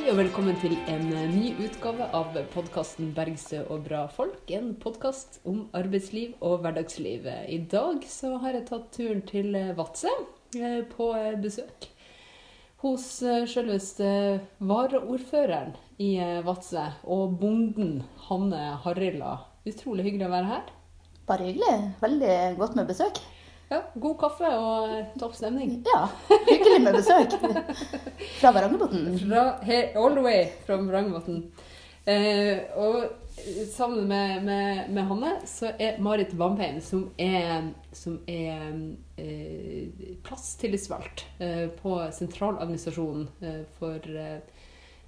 Hei og velkommen til en ny utgave av podkasten 'Bergstø og bra folk'. En podkast om arbeidsliv og hverdagsliv. I dag så har jeg tatt turen til Vadsø eh, på besøk. Hos eh, selveste varaordføreren i eh, Vadsø og bonden Hanne Harrilla. Utrolig hyggelig å være her. Bare hyggelig. Veldig godt med besøk. Ja, God kaffe og eh, topp stemning. Ja, hyggelig med besøk. Fra Varangerbotn. Fra, he- all the way fra Vrangvatn. Eh, og sammen med, med, med Hanne så er Marit Vamheim, som er, som er eh, plasstillitsvalgt eh, på sentraladministrasjonen eh, for eh,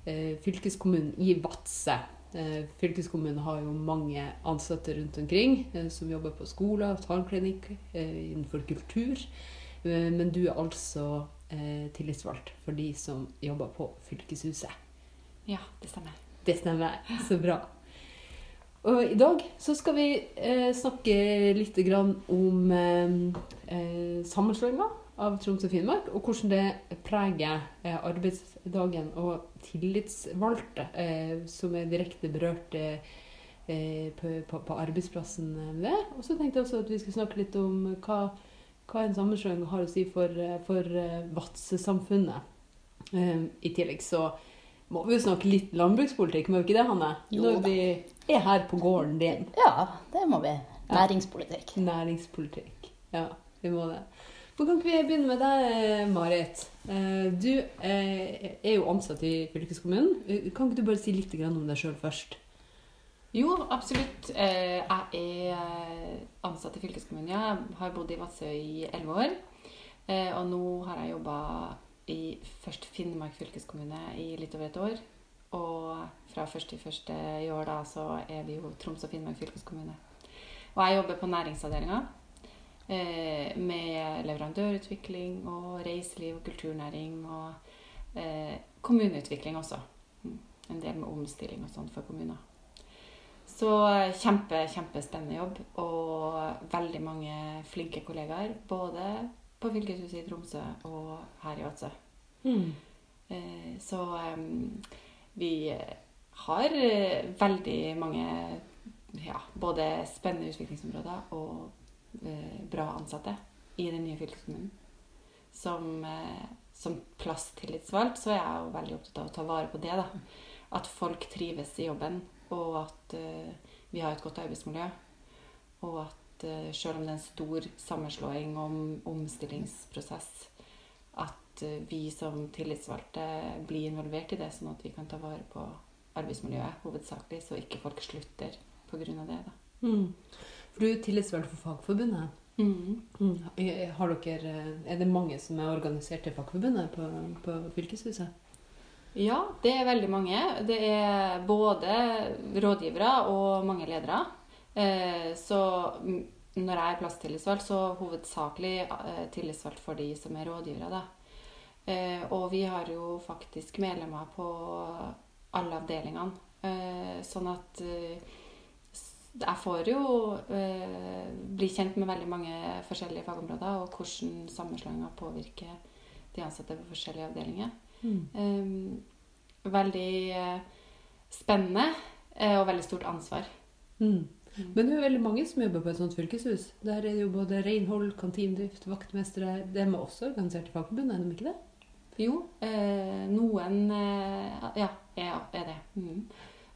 eh, fylkeskommunen i Vadsø. Eh, fylkeskommunen har jo mange ansatte rundt omkring eh, som jobber på skoler, tannklinikk, eh, innenfor kultur. Men du er altså tillitsvalgt for de som jobber på fylkeshuset. Ja, det stemmer. Det stemmer. Så bra. Og i dag så skal vi snakke litt om eh, sammenslåinga av Troms og Finnmark, og hvordan det preger eh, arbeidsdagen og tillitsvalgte eh, som er direkte berørt eh, på, arbeidsplassen med det. Og så tenkte jeg også at vi skulle snakke litt om hva, hva en sammenslåing har å si for, for Vadsø-samfunnet. I tillegg så må vi jo snakke litt landbrukspolitikk, må vi ikke det, Hanne? Jo Når vi er her på gården din. Ja, det må vi. Næringspolitikk. Næringspolitikk. Ja, vi må det. Hvor kan ikke vi begynne med deg, Marit? Eh, Du eh, er jo ansatt i fylkeskommunen. Eh, Kan ikke du bare si litt om deg sjøl først? Jo, absolutt. Eh, Jeg er eh, ansatt i fylkeskommunen. Jeg har bodd i Vadsø i elleve år. Eh, Og nå har jeg jobba i først Finnmark fylkeskommune i litt over et år. Og fra 1.1. i år da, så er vi jo Troms og Finnmark fylkeskommune. Og jeg jobber på næringsavdelinga. Eh, med leverandørutvikling og reiseliv og kulturnæring og eh, kommuneutvikling også. Mm. En del med omstilling og sånn for kommuner. Så eh, kjempe, kjempespennende jobb og veldig mange flinke kollegaer. Både på fylkeshuset i Tromsø og her i Vadsø. Eh, Så eh, vi har eh, veldig mange ja, både spennende utviklingsområder og bra ansatte i den nye fylkeskommunen. Som, eh, som plasstillitsvalgt så er jeg jo veldig opptatt av å ta vare på det. da. At folk trives i jobben, og at uh, vi har et godt arbeidsmiljø. Og at uh, selv om det er en stor sammenslåing og om, omstillingsprosess, at uh, vi som tillitsvalgte blir involvert i det, sånn at vi kan ta vare på arbeidsmiljøet hovedsakelig, så ikke folk slutter pga. det. da. Mm. For du er tillitsvalgt for Fagforbundet. Mm. Har dere, er det mange som er organisert i Fagforbundet på, på fylkeshuset? Ja, det er veldig mange. Det er både rådgivere og mange ledere. Eh, Så mm, når jeg er plasstillitsvalgt, så hovedsakelig eh, tillitsvalgt for de som er rådgivere. Eh, Og vi har jo faktisk medlemmer på alle avdelingene. Eh, Sånn at eh, jeg får jo eh, bli kjent med veldig mange forskjellige fagområder, og hvordan sammenslåinger påvirker de ansatte på forskjellige avdelinger. Um, veldig eh, spennende eh, og veldig stort ansvar. Mm. Men det er jo veldig mange som jobber på et sånt fylkeshus. Der er det jo både renhold, kantinedrift, vaktmestere De er også organisert i Fagforbundet, er de ikke det? Jo, eh, noen eh, ja, er det. Mm.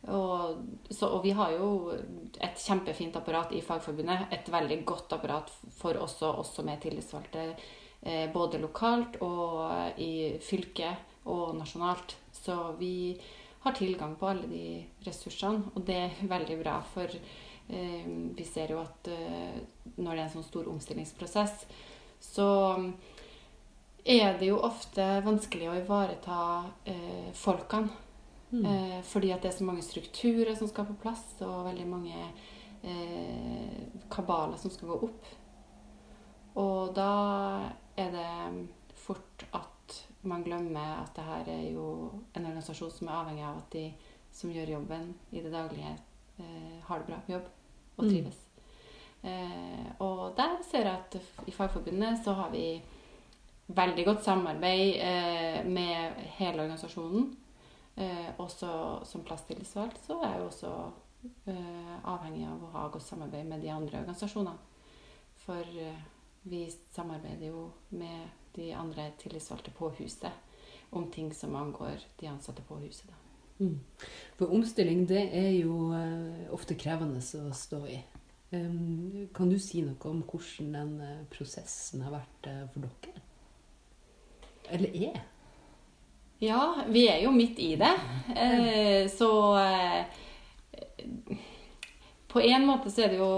Og, så, og vi har jo et kjempefint apparat i Fagforbundet. Et veldig godt apparat for også oss som er tillitsvalgte, eh, både lokalt og i fylket og nasjonalt. Så vi har tilgang på alle de ressursene, og det er veldig bra. For eh, vi ser jo at eh, når det er en sånn stor omstillingsprosess, så er det jo ofte vanskelig å ivareta eh, folkene. Eh, fordi at det er så mange strukturer som skal på plass, og veldig mange eh, kabaler som skal gå opp. Og da er det fort at man glemmer at det her er jo en organisasjon som er avhengig av at de som gjør jobben i det daglige, eh, har det bra på jobb og Mm. trives. Eh, og der ser jeg at i Fagforbundet så har vi veldig godt samarbeid eh, med hele organisasjonen. Eh, også som plasstillitsvalgt så er jeg jo også eh, avhengig av å ha godt samarbeid med de andre organisasjonene. For eh, vi samarbeider jo med de andre tillitsvalgte på huset om ting som angår de ansatte på huset. Mm. For omstilling det er jo eh, ofte krevende å stå i. Um, kan du si noe om hvordan den eh, prosessen har vært eh, for dere? Eller er? Ja, vi er jo midt i det. Eh, så eh, På en måte så er det jo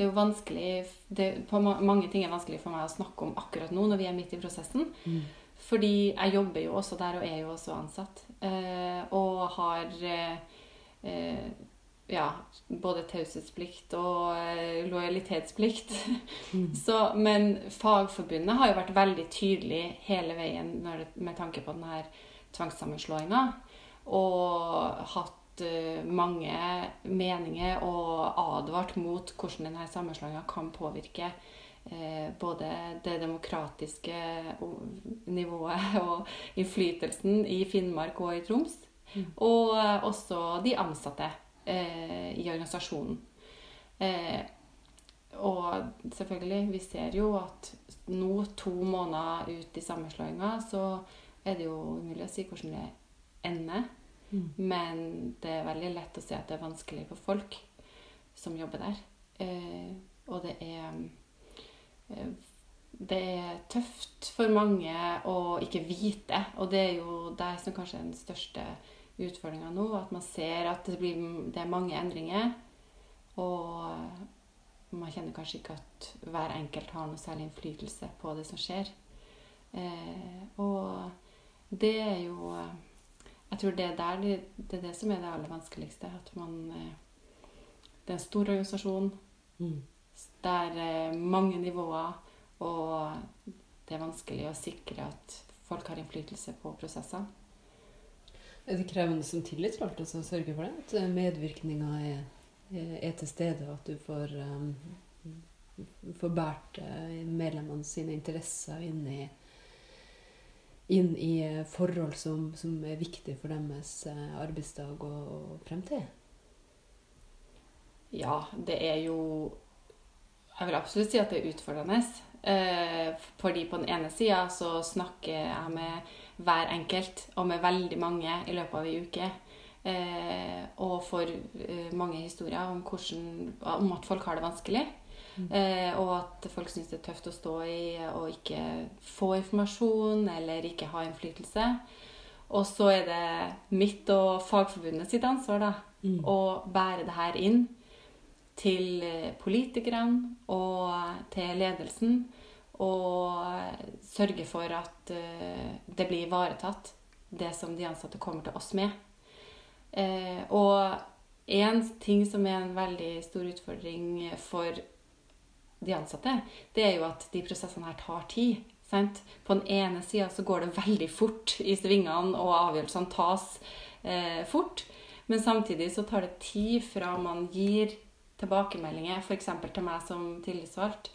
det er jo vanskelig det, På mange ting er vanskelig for meg å snakke om akkurat nå når vi er midt i prosessen. Mm. Fordi jeg jobber jo også der og er jo også ansatt. Eh, og har ja, både taushetsplikt og eh, lojalitetsplikt. Mm. Så, men Fagforbundet har jo vært veldig tydelig hele veien det, med tanke på denne tvangssammenslåinga. Og hatt eh, mange meninger og advart mot hvordan denne sammenslåinga kan påvirke eh, både det demokratiske nivået og innflytelsen i Finnmark og i Troms. Mm. Og eh, også de ansatte eh, i organisasjonen. Eh, og selvfølgelig, vi ser jo at nå, to måneder ut i sammenslåinga, så er det jo umulig å si hvordan det ender. Mm. Men det er veldig lett å se at det er vanskelig for folk som jobber der. Eh, og det er eh, Det er tøft for mange å ikke vite, og det er jo det som kanskje er den største utfordringa nå. At man ser at det, blir, det er mange endringer. Og man kjenner kanskje ikke at hver enkelt har noe særlig innflytelse på det som skjer. Eh, og det er jo Jeg tror det er, der det, det er det som er det aller vanskeligste. At man eh, Det er en stor organisasjon. Mm. Det er eh, mange nivåer, og det er vanskelig å sikre at folk har innflytelse på prosessene. Er det krevende som tillitsvalgt å sørge for det? At eh, medvirkninga er, er til stede, og at du får, um, får båret eh, medlemmene sine interesser inn i, inn i eh, forhold som, som er viktige for deres eh, arbeidsdag og, og fremtid? Ja, det er jo Jeg vil absolutt si at det er utfordrende. Eh, fordi på den ene sida så snakker jeg med hver enkelt, og med veldig mange i løpet av ei uke. Eh, og får eh, mange historier om, hvordan, om at folk har det vanskelig. Mm. Eh, og at folk syns det er tøft å stå i og ikke få informasjon eller ikke ha innflytelse. Og så er det mitt og Fagforbundet sitt ansvar da, Mm. å bære det her inn til politikerne og til ledelsen. Og sørge for at eh, det blir ivaretatt, det som de ansatte kommer til oss med. Eh, og en ting som er en veldig stor utfordring for de ansatte, det er jo at de prosessene her tar tid. Sant? På den ene sida så går det veldig fort i svingene, og avgjørelsene tas eh, fort. Men samtidig så tar det tid fra man gir tilbakemeldinger, f.eks. til meg som tillitsvalgt,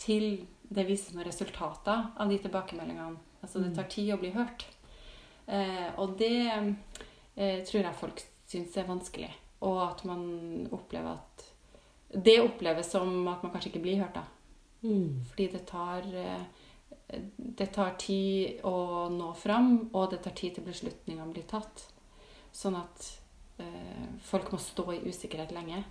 til det vises noen resultater av de tilbakemeldingene. Altså det tar tid å bli hørt. Eh, og det eh, tror jeg folk syns er vanskelig. Og at man opplever at Det oppleves som at man kanskje ikke blir hørt, da. Mm. Fordi det tar eh, Det tar tid å nå fram, og det tar tid til beslutningene blir tatt. Sånn at eh, folk må stå i usikkerhet lenge.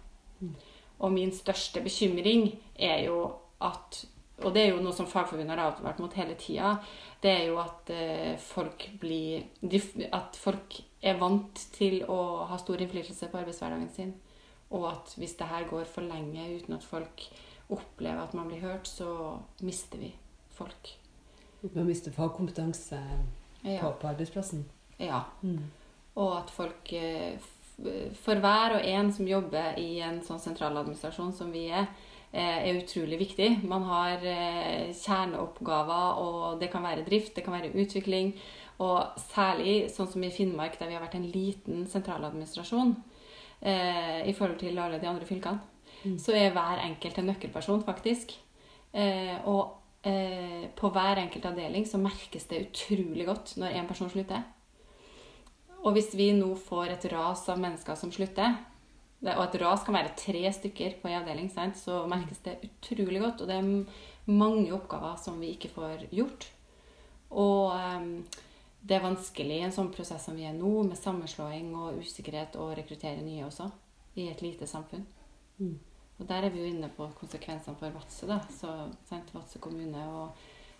Mm. Og min største bekymring er jo at Og det er jo noe som Fagforbundet har advart mot hele tida. Det er jo at eh, folk blir At folk er vant til å ha stor innflytelse på arbeidshverdagen sin. Og at hvis det her går for lenge uten at folk opplever at man blir hørt, så mister vi folk. Man mister fagkompetanse på, Ja. på arbeidsplassen. ja. Mm. Og at folk eh, For hver og en som jobber i en sånn sentraladministrasjon som vi er, er utrolig viktig. Man har eh, kjerneoppgaver, og det kan være drift, det kan være utvikling. Og særlig sånn som i Finnmark, der vi har vært en liten sentraladministrasjon eh, i forhold til alle de andre fylkene, Mm. så er hver enkelt en nøkkelperson, faktisk. Eh, og eh, på hver enkelt avdeling så merkes det utrolig godt når én person slutter. Og hvis vi nå får et ras av mennesker som slutter, det, og et ras kan være tre stykker på en avdeling, sant, så merkes det utrolig godt. Og det er mange oppgaver som vi ikke får gjort. Og um, det er vanskelig i en sånn prosess som vi er nå, med sammenslåing og usikkerhet, å rekruttere nye også, i et lite samfunn. Mm. Og der er vi jo inne på konsekvensene for Vadsø, da. Så sant, Vadsø kommune og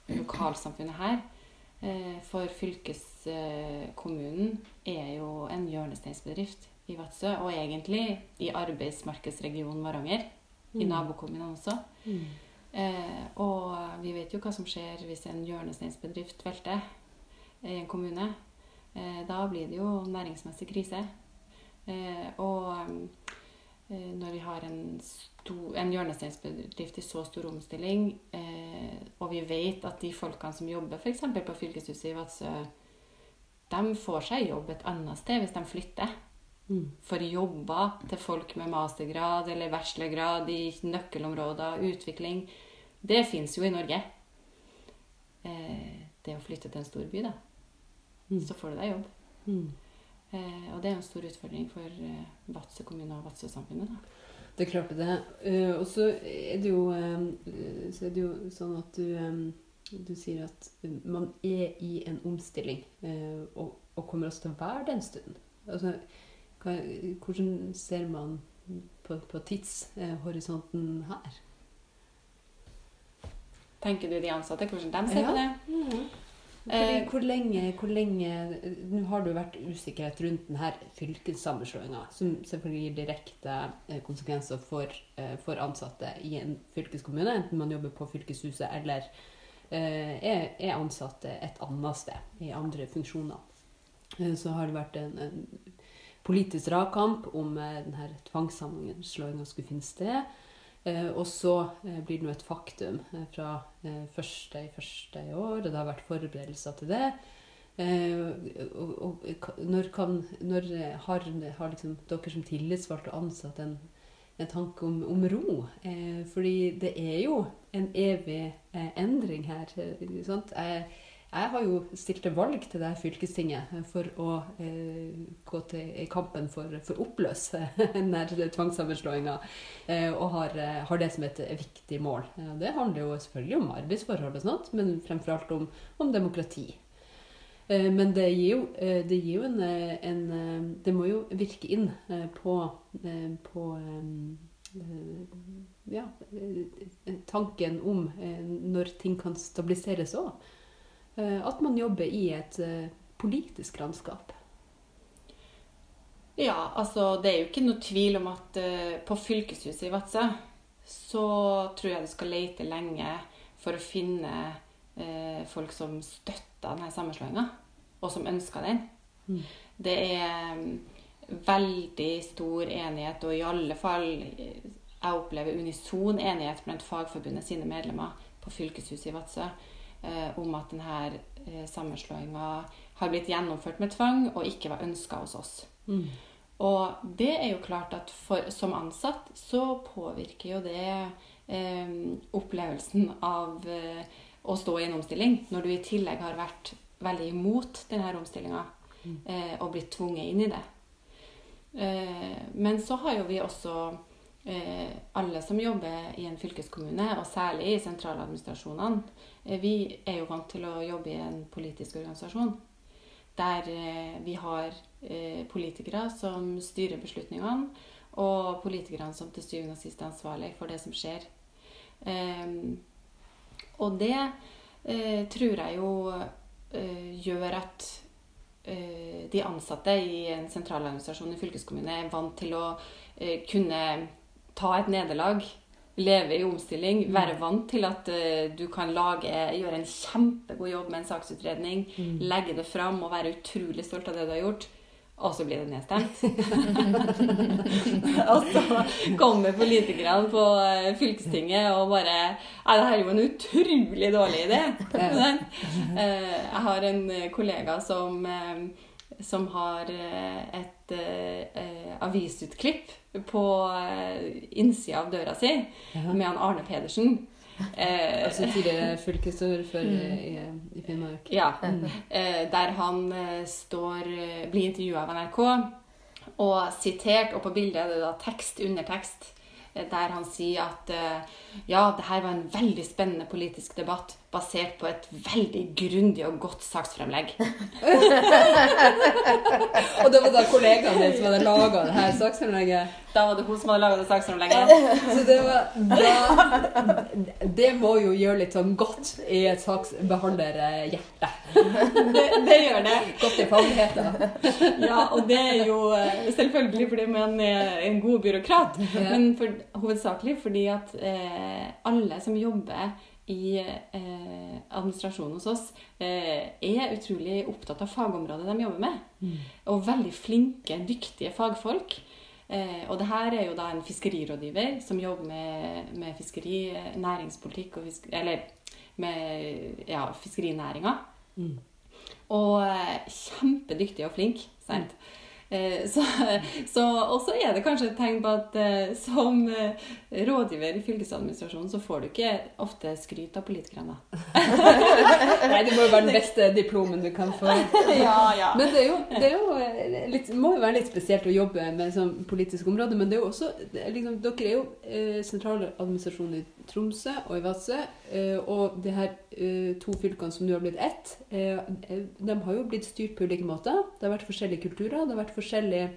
lokalsamfunnet her. Eh, for fylkeskommunen er jo en hjørnesteinsbedrift i Vadsø, og egentlig i arbeidsmarkedsregionen Varanger. I Mm. nabokommunene også. Mm. Eh, og vi vet jo hva som skjer hvis en hjørnesteinsbedrift velter i en kommune. Eh, da blir det jo næringsmessig krise. Eh, og eh, når vi har en, sto- en hjørnesteinsbedrift i så stor omstilling, eh, og vi vet at de folkene som jobber f.eks. på fylkeshuset i Vadsø, de får seg jobb et annet sted hvis de flytter. For jobber til folk med mastergrad eller bachelorgrad i nøkkelområder, utvikling. Det fins jo i Norge. Eh, det å flytte til en stor by, da. Mm. Så får du deg jobb. Mm. Eh, og det er en stor utfordring for eh, Vadsø kommune og Vadsø-samfunnet. Det er klart det. Uh, og så er det jo uh, så er det jo sånn at du, um, du sier at man er i en omstilling, og, og kommer også til å være det en stund. Altså, hvordan ser man på, på tidshorisonten her? Tenker du de ansatte, hvordan de ser Ja. på det? Fordi, Eh, hvor lenge, hvor lenge Nå har det jo vært usikkerhet rundt denne fylkessammenslåinga, som selvfølgelig gir direkte eh, konsekvenser for, eh, for ansatte i en fylkeskommune, enten man jobber på fylkeshuset eller er, er ansatte et annet sted, i andre funksjoner. Så har det vært en, en politisk dragkamp om eh, denne tvangssammenslåinga skulle finne sted. Eh, og så eh, blir det nå et faktum fra første i første i år, og det har vært forberedelser til det. Og, når, kan, når har, har liksom dere som tillitsvalgte ansatt en, en tanke om, om ro? Fordi det er jo en evig endring her. sant? Jeg, har jo stilt til valg til det fylkestinget for å eh, gå til kampen for, å oppløse denne tvangssammenslåinga, eh, og har, eh, har det som et viktig mål. Det handler jo selvfølgelig om arbeidsforhold, og sånt, men fremfor alt om, om demokrati. Eh, men det gir jo, eh, det gir jo en, eh, en Det må jo virke inn på, på ja, tanken om når ting kan stabiliseres òg. At man jobber i et eh, politisk landskap. Ja, altså det er jo ikke noe tvil om at eh, på fylkeshuset i Vadsø så tror jeg du skal lete lenge for å finne eh, folk som støtter denne sammenslåinga, og som ønsker den. Mm. Det er mm, veldig stor enighet, og i alle fall eh, jeg opplever unison enighet blant Fagforbundet sine medlemmer på fylkeshuset i Vadsø eh, om at denne eh, sammenslåinga har blitt gjennomført med tvang og ikke var ønska hos oss. Mm. Og det er jo klart at for, som ansatt så påvirker jo det eh, opplevelsen av eh, å stå i en omstilling, når du i tillegg har vært veldig imot denne omstillinga Mm. eh, og blitt tvunget inn i det. Eh, men så har jo vi også eh, alle som jobber i en fylkeskommune, og særlig i sentraladministrasjonene, eh, vi er jo vant til å jobbe i en politisk organisasjon der eh, vi har eh, politikere som styrer beslutningene, og politikerne som til syvende og sist er ansvarlig for det som skjer. Ehm, og det eh, tror jeg jo eh, gjør at eh, de ansatte i en sentraladministrasjon i fylkeskommune er vant til å eh, kunne ta et nederlag, leve i omstilling, Mm. være vant til at uh, du kan lage, gjøre en kjempegod jobb med en saksutredning, Mm. legge det fram og være utrolig stolt av det du har gjort. Og så blir det nedstemt. og så kommer politikerne på eh, fylkestinget og bare Nei, det her er jo en utrolig dårlig idé. Eh, Jeg har en kollega som, som har eh, et eh, avisutklipp på eh, innsida av døra si Ja. med han Arne Pedersen. Eh, Altså tidligere fylkesordfører i, i Finnmark. ja. Mm. Eh, der han eh, står, eh, blir intervjua av NRK og sitert, og på bildet er det da tekst under tekst, eh, der han sier at eh, ja, det her var en veldig spennende politisk debatt basert på et veldig grundig og godt saksfremlegg. Og det var da kollegaen din som hadde laga det her saksfremlegget. Da var det hun som hadde laga det saksfremlegget. Så det var da, Det må jo gjøre litt sånn godt i et saksbehandlerhjerte. Det, det gjør det. Godt i fagligheten. Ja, og det er jo eh, selvfølgelig fordi man er en god byråkrat, Ja. men for, hovedsakelig fordi at eh, alle som jobber i eh, administrasjonen hos oss, eh, er utrolig opptatt av fagområdet de jobber med. Og veldig flinke, dyktige fagfolk. Eh, og det her er jo da en fiskerirådgiver som jobber med, med fiskeri, eh, næringspolitikk og fisk, Eller med ja, fiskerinæringa. Mm. Og eh, kjempedyktig og flink. Sant? Eh, Så, så, så er det kanskje et tegn på at eh, som eh, rådgiver i fylkesadministrasjonen, så får du ikke ofte skryt av politikerne. Nei, det må jo være den beste diplomen du kan få. ja, ja. Men det er jo, det er jo eh, litt, må jo være litt spesielt å jobbe med sånn politisk område, men det er jo også liksom, Dere er jo eh, sentraladministrasjon i Tromsø og i Vadsø, eh, og de her eh, to fylkene som nå har blitt ett, eh, de har jo blitt styrt på ulike måter. Det har vært forskjellige kulturer, det har vært forskjellige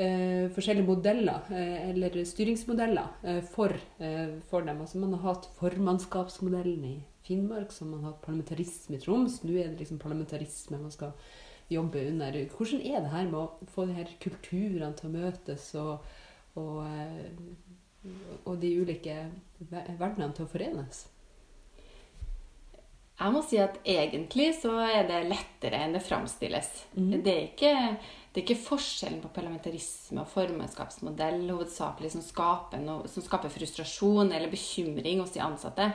eh, forskjellige modeller, eh, eller styringsmodeller, eh, for, eh, for dem. Altså Man har hatt formannskapsmodellen i Finnmark, så man har hatt parlamentarisme i Troms. Nå er det liksom parlamentarisme man skal jobbe under. Hvordan er det her med å få de her kulturene til å møtes, og, og, eh, og de ulike verdenene til å forenes? Jeg må si at egentlig så er det lettere enn det framstilles. Mm. Det, er ikke, det er ikke forskjellen på parlamentarisme og formannskapsmodell hovedsakelig som skaper, noe, som skaper frustrasjon eller bekymring hos de ansatte.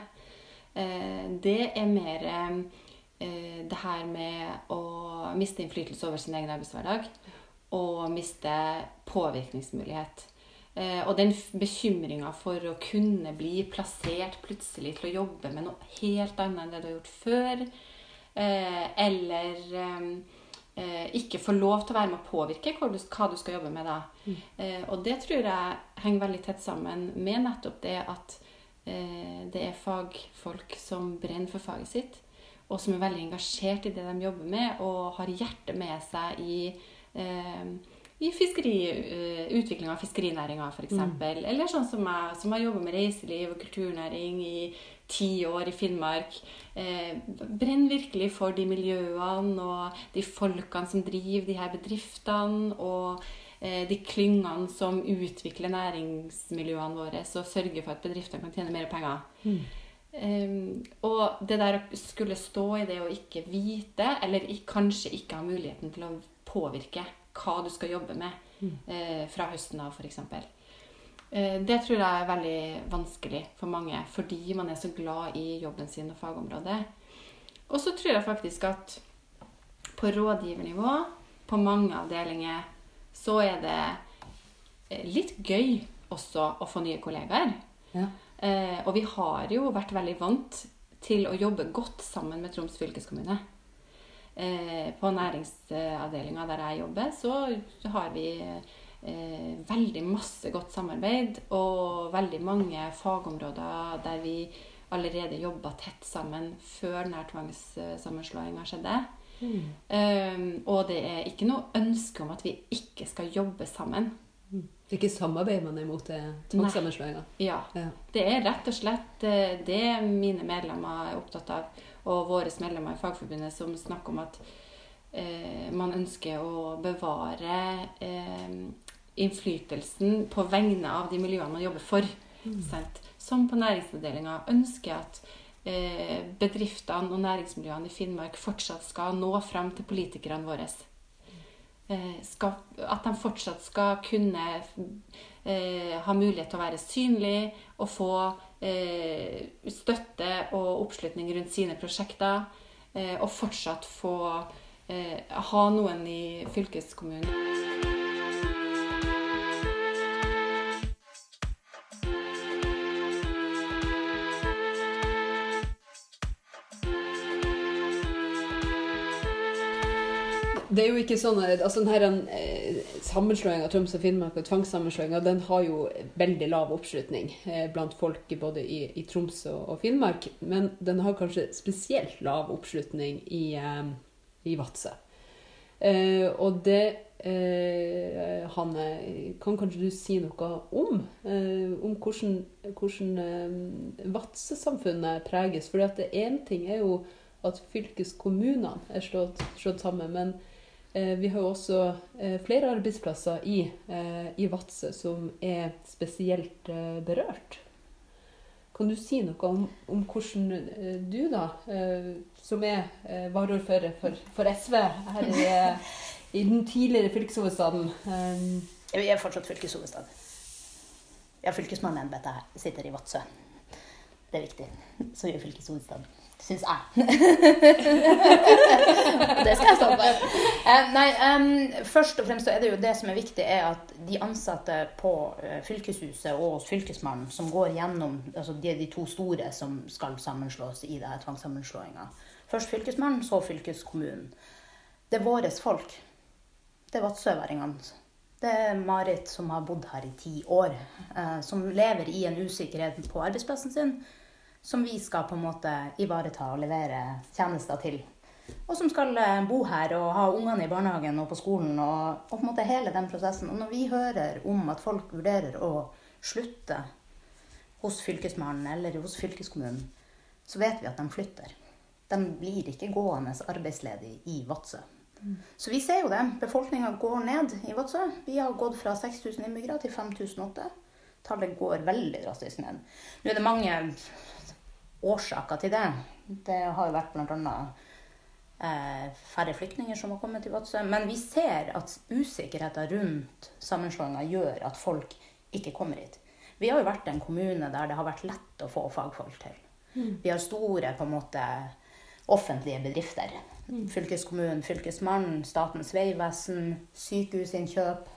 Eh, det er mer eh, det her med å miste innflytelse over sin egen arbeidshverdag og miste påvirkningsmulighet. Eh, og den bekymringa for å kunne bli plassert plutselig til å jobbe med noe helt annet enn det du har gjort før, eh, eller eh, ikke få lov til å være med å påvirke hva du, skal jobbe med da. Eh, og det tror jeg henger veldig tett sammen med nettopp det at eh, det er fagfolk som brenner for faget sitt, og som er veldig engasjert i det de jobber med, og har hjertet med seg i eh, i fiskeri, eh, utvikling av fiskerinæringa f.eks. eksempel Eller sånn som jeg, som har jobba med reiseliv og kulturnæring i ti år i Finnmark. Eh, brenner virkelig for de miljøene og de folkene som driver de her bedriftene. Og eh, de klyngene som utvikler næringsmiljøene våre og sørger for at bedriftene kan tjene mer penger. Um, og det der å skulle stå i det å ikke vite, eller kanskje ikke ha muligheten til å påvirke hva du skal jobbe med eh, fra høsten av, f.eks. Eh, det tror jeg er veldig vanskelig for mange, fordi man er så glad i jobben sin og fagområdet. Og så tror jeg faktisk at på rådgivernivå, på mange avdelinger, så er det eh, litt gøy også å få nye kollegaer. Ja. Eh, og vi har jo vært veldig vant til å jobbe godt sammen med Troms fylkeskommune. Eh, på næringsavdelinga der jeg jobber, så har vi eh, veldig masse godt samarbeid og veldig mange fagområder der vi allerede jobba tett sammen før denne tvangssammenslåinga skjedde. Eh, og det er ikke noe ønske om at vi ikke skal jobbe sammen. Det er ikke samarbeid man er imot tvangssammenslåinga? Ja. Ja. Det er rett og slett det mine medlemmer er opptatt av, og våre medlemmer i Fagforbundet som snakker om at eh, man ønsker å bevare eh, innflytelsen på vegne av de miljøene man jobber for. Sant? Som på næringsavdelinga ønsker at eh, bedriftene og næringsmiljøene i Finnmark fortsatt skal nå fram til politikerne våre. Eh, skal, at de fortsatt skal kunne eh, ha mulighet til å være synlig og få eh, støtte og oppslutning rundt sine prosjekter. Eh, og fortsatt få eh, ha noen i fylkeskommunen. det er jo ikke sånn altså den denne eh, av Troms og Finnmark og tvangssammenslåinga den har jo veldig lav oppslutning eh, blant folk både i, i Troms og, Finnmark. Men den har kanskje spesielt lav oppslutning i, eh, i Vadsø. Eh, og det Hanne, kan kanskje du si noe om? Om hvordan, hvordan Vadsø-samfunnet preges? For én ting er jo at fylkeskommunene er slått, slått sammen. Men vi har jo også eh, flere arbeidsplasser i, eh, i Vadsø som er spesielt eh, berørt. Kan du si noe om, om hvordan eh, du, da, eh, som er eh, varaordfører for, for SV her i, eh, i den tidligere fylkeshovedstaden Jeg er fortsatt fylkeshovedstad. Ja, fylkesmannembetet sitter i Vadsø. Det er viktig. Så gjør er fylkeshovedstad. Syns jeg. det skal jeg stå for. Eh, nei, um, først og fremst så er det jo det som er viktig, er at de ansatte på eh, fylkeshuset og hos fylkesmannen, som går gjennom altså De de to store som skal sammenslås i det her tvangssammenslåinga. Først fylkesmannen, så fylkeskommunen. Det er våre folk. Det er vadsøværingene. Det er Marit som har bodd her i ti år, eh, som lever i en usikkerhet på arbeidsplassen sin, som vi skal på en måte ivareta og levere tjenester til. Og som skal eh, bo her og ha ungene i barnehagen og på skolen og, og på en måte hele den prosessen. Og når vi hører om at folk vurderer å slutte hos fylkesmannen eller hos fylkeskommunen, så vet vi at de flytter. De blir ikke gående arbeidsledig i Vadsø. Så vi ser jo det. Befolkninga går ned i Vadsø. Vi har gått fra 6000 innbyggere til 5008. Tallet går veldig drastisk ned. Nå er det mange årsaker til det. Det har jo vært bl.a. Eh, færre flyktninger som har kommet til Vadsø. Men vi ser at usikkerheten rundt sammenslåinga gjør at folk ikke kommer hit. Vi har jo vært en kommune der det har vært lett å få fagfolk til. Vi har store på en måte offentlige bedrifter. Fylkeskommunen, Fylkesmannen, Statens vegvesen, sykehusinnkjøp.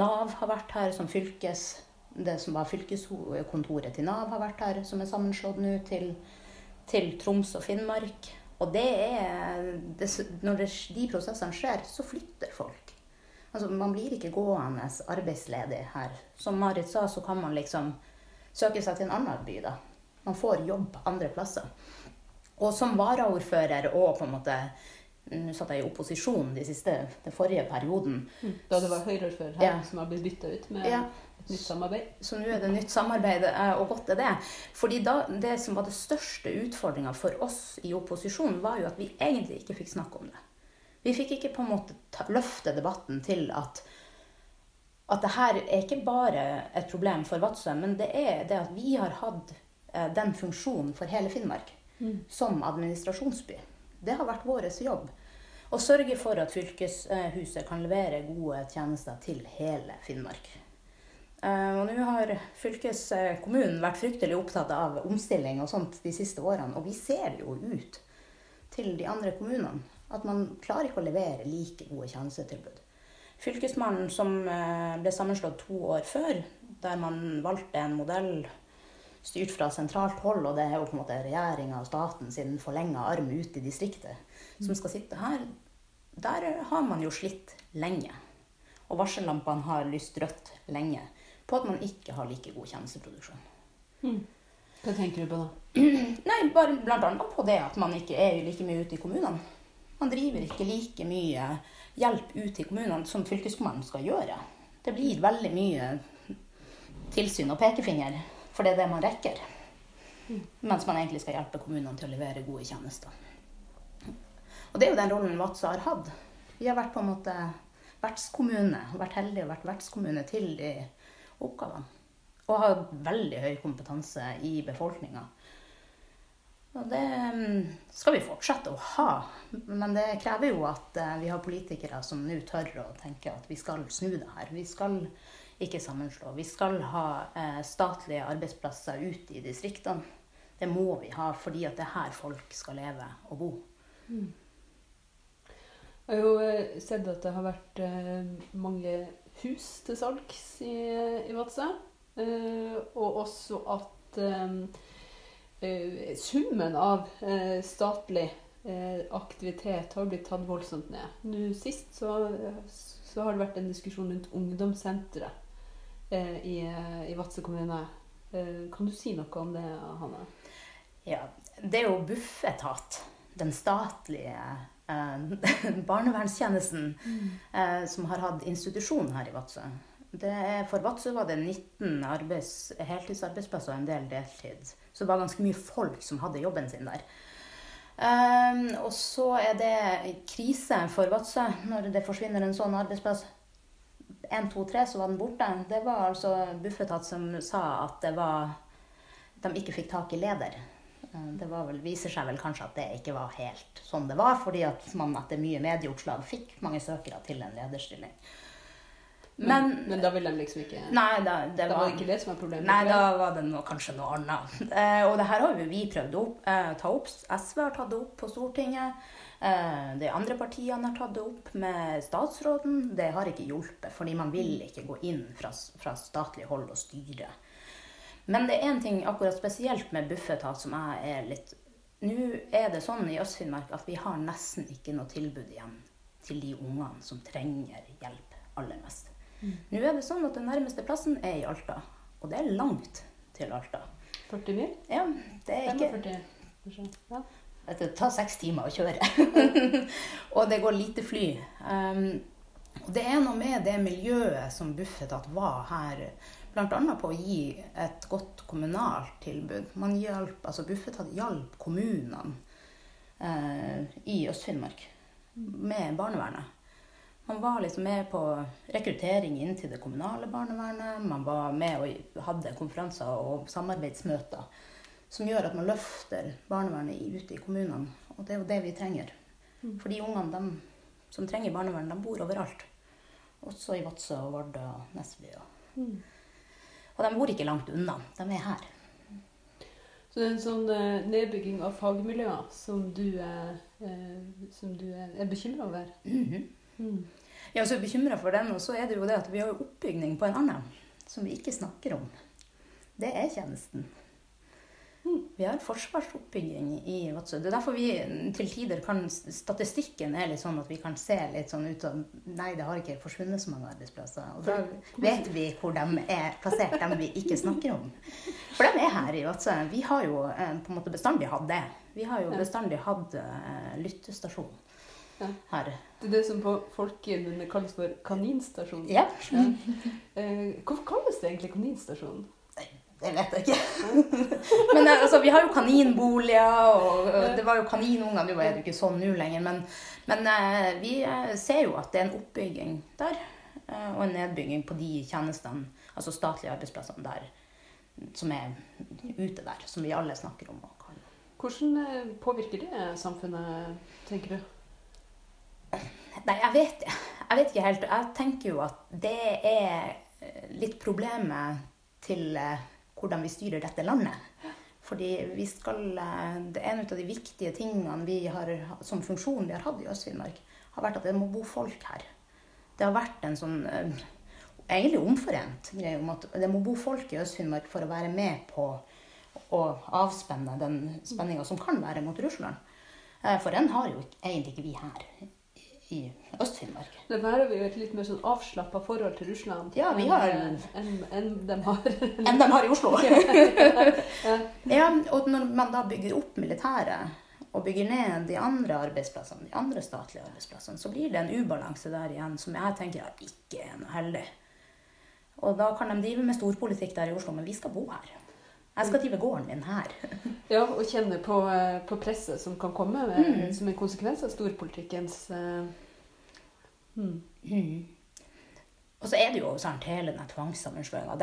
Nav har vært her som fylkes... Det som var fylkeskontoret til Nav har vært her, som er sammenslått nå til, til Troms og Finnmark. Og det er det, Når det, de prosessene skjer, så flytter folk. Altså, Man blir ikke gående arbeidsledig her. Som Marit sa, så kan man liksom søke seg til en annen by, da. Man får jobb andre plasser. Og som varaordfører og på en måte Nå satt jeg i opposisjon de siste, den forrige perioden. Da det var Høyre-ordfører her Ja. som har blitt bytta ut med Ja. Nytt samarbeid. Så nå er det nytt samarbeid, eh, og godt er det. Fordi da, det som var det største utfordringa for oss i opposisjonen, var jo at vi egentlig ikke fikk snakke om det. Vi fikk ikke på en måte ta, løfte debatten til at at det her er ikke bare et problem for Vadsø, men det er det at vi har hatt eh, den funksjonen for hele Finnmark som administrasjonsby. Det har vært vår jobb. Å sørge for at fylkeshuset kan levere gode tjenester til hele Finnmark. Eh, Og nå har fylkeskommunen vært fryktelig opptatt av omstilling og sånt de siste årene, og vi ser jo ut til de andre kommunene at man klarer ikke å levere like gode tjenestetilbud. Fylkesmannen som eh, ble sammenslått to år før, der man valgte en modell styrt fra sentralt hold, og det er jo på en måte regjeringa og staten sin forlenga arm ut i distriktet som skal sitte her, der har man jo slitt lenge. Og varsellampene har lyst rødt lenge på at man ikke har like god tjenesteproduksjon. Hva tenker du på da? Nei, bare blant annet på det at man ikke er like mye ute i kommunene. Man driver ikke like mye hjelp ut i kommunene som fylkeskommunen skal gjøre. Det blir veldig mye tilsyn og pekefinger, for det er det man rekker. Mens man egentlig skal hjelpe kommunene til å levere gode tjenester. Og det er jo den rollen Vadsø har hatt. Vi har vært på en måte vertskommune, vært heldige og vært vertskommune til de oppgavene. Og har veldig høy kompetanse i befolkninga. Og det mm, skal vi fortsette å ha. Men det krever jo at eh, vi har politikere som nå tør å tenke at vi skal snu det her. Vi skal ikke sammenslå. Vi skal ha eh, statlige arbeidsplasser ut i distriktene. Det må vi ha, fordi at det er her folk skal leve og bo. Jeg har jo eh, sett at det har vært eh, mange hus til salgs i, i Vadsø. Eh, og også at summen av statlig aktivitet har blitt tatt voldsomt ned. Nå sist så, så har det vært en diskusjon rundt ungdomssenteret i, i Vadsø kommune. Kan du si noe om det, Hanne? Ja, det er jo Bufetat, den statlige barnevernstjenesten, eh, som har hatt institusjon her i Vadsø. Er, for Vadsø var det 19 arbeids, heltidsarbeidsplasser og en del deltid. Så det var ganske mye folk som hadde jobben sin der. Um, og så er det krise for Vadsø når det forsvinner en sånn arbeidsplass. 1, 2, 3 så var den borte. Det var altså Bufetat som sa at det var de ikke fikk tak i leder. Eh, Det var vel, viser seg vel kanskje at det ikke var helt sånn det var, fordi at man etter mye medieoppslag fikk mange søkere til en lederstilling. Men, men da ville de liksom ikke Nei, da, det Da var, var ikke det som var problemet? Nei, da var det noe, kanskje noe annet. Eh, og det her har jo vi prøvd å eh, ta opp. SV har tatt det opp på Stortinget. Eh, de andre partiene har tatt det opp med statsråden. Det har ikke hjulpet, fordi man vil ikke gå inn fra, fra statlig hold og styre. Men det er én ting akkurat spesielt med Bufetat som jeg er litt Nå er det sånn i Øst-Finnmark at vi har nesten ikke noe tilbud igjen til de ungene som trenger hjelp aller mest. Nå er det sånn at den nærmeste plassen er i Alta, og det er langt til Alta. 40 mil? Ja, det er ikke 45, kanskje? Ja. Det tar seks timer å kjøre. og det går lite fly. Um, det er noe med det miljøet som Bufetat var her, bl.a. på å gi et godt kommunalt tilbud. Man hjalp, altså Bufetat hjalp kommunene eh, i Øst-Finnmark med barnevernet. Man var liksom med på rekruttering inn til det kommunale barnevernet. Man var med og hadde konferanser og samarbeidsmøter som gjør at man løfter barnevernet ute i kommunene. Og det er jo det vi trenger. For de ungene som trenger barnevern, de bor overalt. Også i Vadsø og Vardø og Nesby. Og, og de bor ikke langt unna. De er her. Så det er en sånn eh, nedbygging av fagmiljøer som du er, eh, som du er, er bekymra over? Mm. Jeg er også bekymra for den, og så er det jo det at vi har oppbygning på en annen som vi ikke snakker om. Det er tjenesten. Vi har forsvarsoppbygging i Vadsø. Det er derfor vi til tider kan Statistikken er litt sånn at vi kan se litt sånn ut av Nei, det har ikke forsvunnet så mange arbeidsplasser. Og da vet vi hvor de er plassert, dem vi ikke snakker om. For de er her i Vadsø. Vi har jo eh, på en måte bestandig hatt det. Vi har jo bestandig hatt eh, lyttestasjon her. Det er det som på folkemunne kalles for kaninstasjon. Ja. Ja. Eh, hvorfor kalles det egentlig kaninstasjon? Det vet jeg ikke. men eh, altså, vi har jo kaninboliger, og og det var jo kaninunger. Nå er det jo ikke sånn nå lenger, men, men eh, vi eh, ser jo at det er en oppbygging der. Og en nedbygging på de tjenestene, altså statlige arbeidsplassene der, som er ute der. Som vi alle snakker om. Hvordan påvirker det samfunnet, tenker du? Nei, jeg vet Jeg vet ikke helt. Jeg tenker jo at det er litt problemet til hvordan vi styrer dette landet. Fordi vi skal eh, Det er en av de viktige tingene vi har som funksjon vi har hatt i Øst-Finnmark, har vært at det må bo folk her. Det har vært en sånn eh, egentlig omforent greie om at det må bo folk i Øst-Finnmark for å være med på å avspenne den spenninga som kan være mot Russland. Eh, For den har jo egentlig ikke vi her i Øst-Finnmark. Det har vi jo et litt mer sånn avslappa forhold til Russland Ja, vi enn, har- eh, en, enn de har. Enn de har i Oslo. Ja. og når man da bygger opp militæret og bygger ned de andre arbeidsplassene, de andre statlige arbeidsplassene, så blir det en ubalanse der igjen som jeg tenker at ikke er noe heldig. Og da kan de drive med storpolitikk der i Oslo, men vi skal bo her. Jeg skal drive gården min her. Ja, og kjenne på, eh, på presset som kan komme med, Mm. som en konsekvens av storpolitikkens uh, mm. Mm. Og så er det jo sant, hele den tvangssammenslåinga.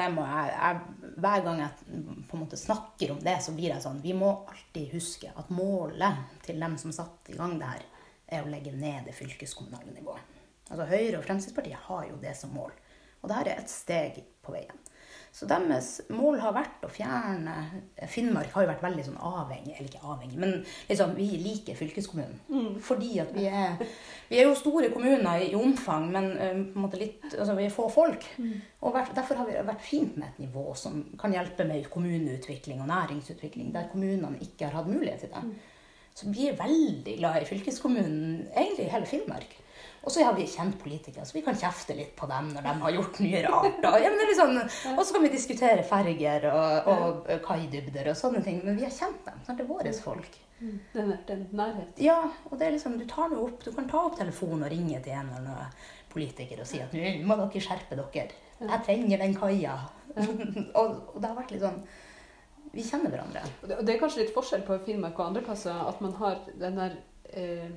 Hver gang jeg på en måte snakker om det, så blir jeg sånn Vi må alltid huske at målet til dem som satte i gang det her, er å legge ned det fylkeskommunale nivået. Altså Høyre og Fremskrittspartiet har jo det som mål. Og det her er et steg på veien. Så deres mål har vært å fjerne Finnmark har jo vært veldig sånn avhengig, eller ikke avhengig, men liksom, vi liker fylkeskommunen. Fordi at vi er, vi er jo store kommuner i omfang, men eh, på en måte litt, altså, vi er få folk. Og hvert- derfor har vi vært fint med et nivå som kan hjelpe med kommuneutvikling og næringsutvikling, der kommunene ikke har hatt mulighet til det. Så vi er veldig glad i fylkeskommunen, egentlig i hele Finnmark. Og så har vi kjent politikere, så vi kan kjefte litt på dem når de har gjort mye rart. Og, ja, men liksom, så kan vi diskutere ferger og, og kaidybder og sånne ting. Men vi har kjent dem. Sant? Det er våre folk. Den, den nærheten. Ja, og det er liksom, du tar noe opp, du kan ta opp telefonen og ringe til en eller annen politiker og si at nå må dere skjerpe dere. Jeg trenger den kaia. og, og det har vært litt sånn Vi kjenner hverandre. Og det, og det er kanskje litt forskjell på Finnmark og andre plasser at man har den der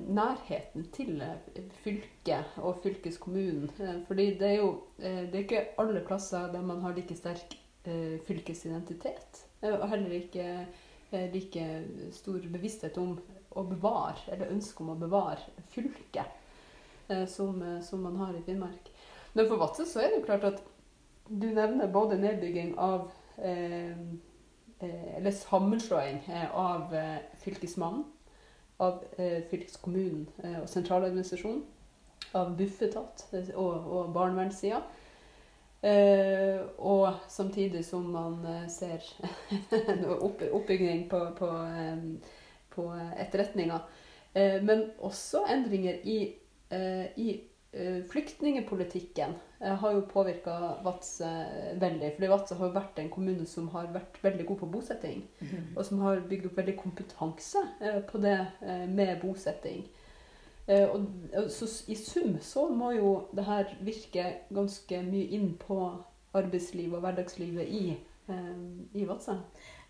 nærheten til eh, fylket og fylkeskommunen. Eh, fordi det er jo eh, det er ikke alle plasser der man har like sterk eh, fylkesidentitet. Eh, og heller ikke eh, like stor bevissthet om å bevare, eller ønske om å bevare fylket, eh, som, eh, som man har i Finnmark. Men for Vadsø så er det jo klart at du nevner både nedbygging av eh, eh, Eller sammenslåing eh, av eh, Fylkesmannen, av eh, fylkeskommunen eh, og sentraladministrasjonen, av Bufetat eh, og, og barnevernssida. Eh, og samtidig som man eh, ser en opp, oppbygging på, på, eh, på etterretninga. Eh, men også endringer i, i flyktningepolitikken eh, har jo påvirka Vadsø veldig. fordi Vadsø har jo vært en kommune som har vært veldig god på bosetting. Og som har bygd opp veldig kompetanse eh, på det eh, med bosetting. Eh, og, så I sum så må jo det her virke ganske mye inn på arbeidslivet og hverdagslivet i, eh, i Vadsø.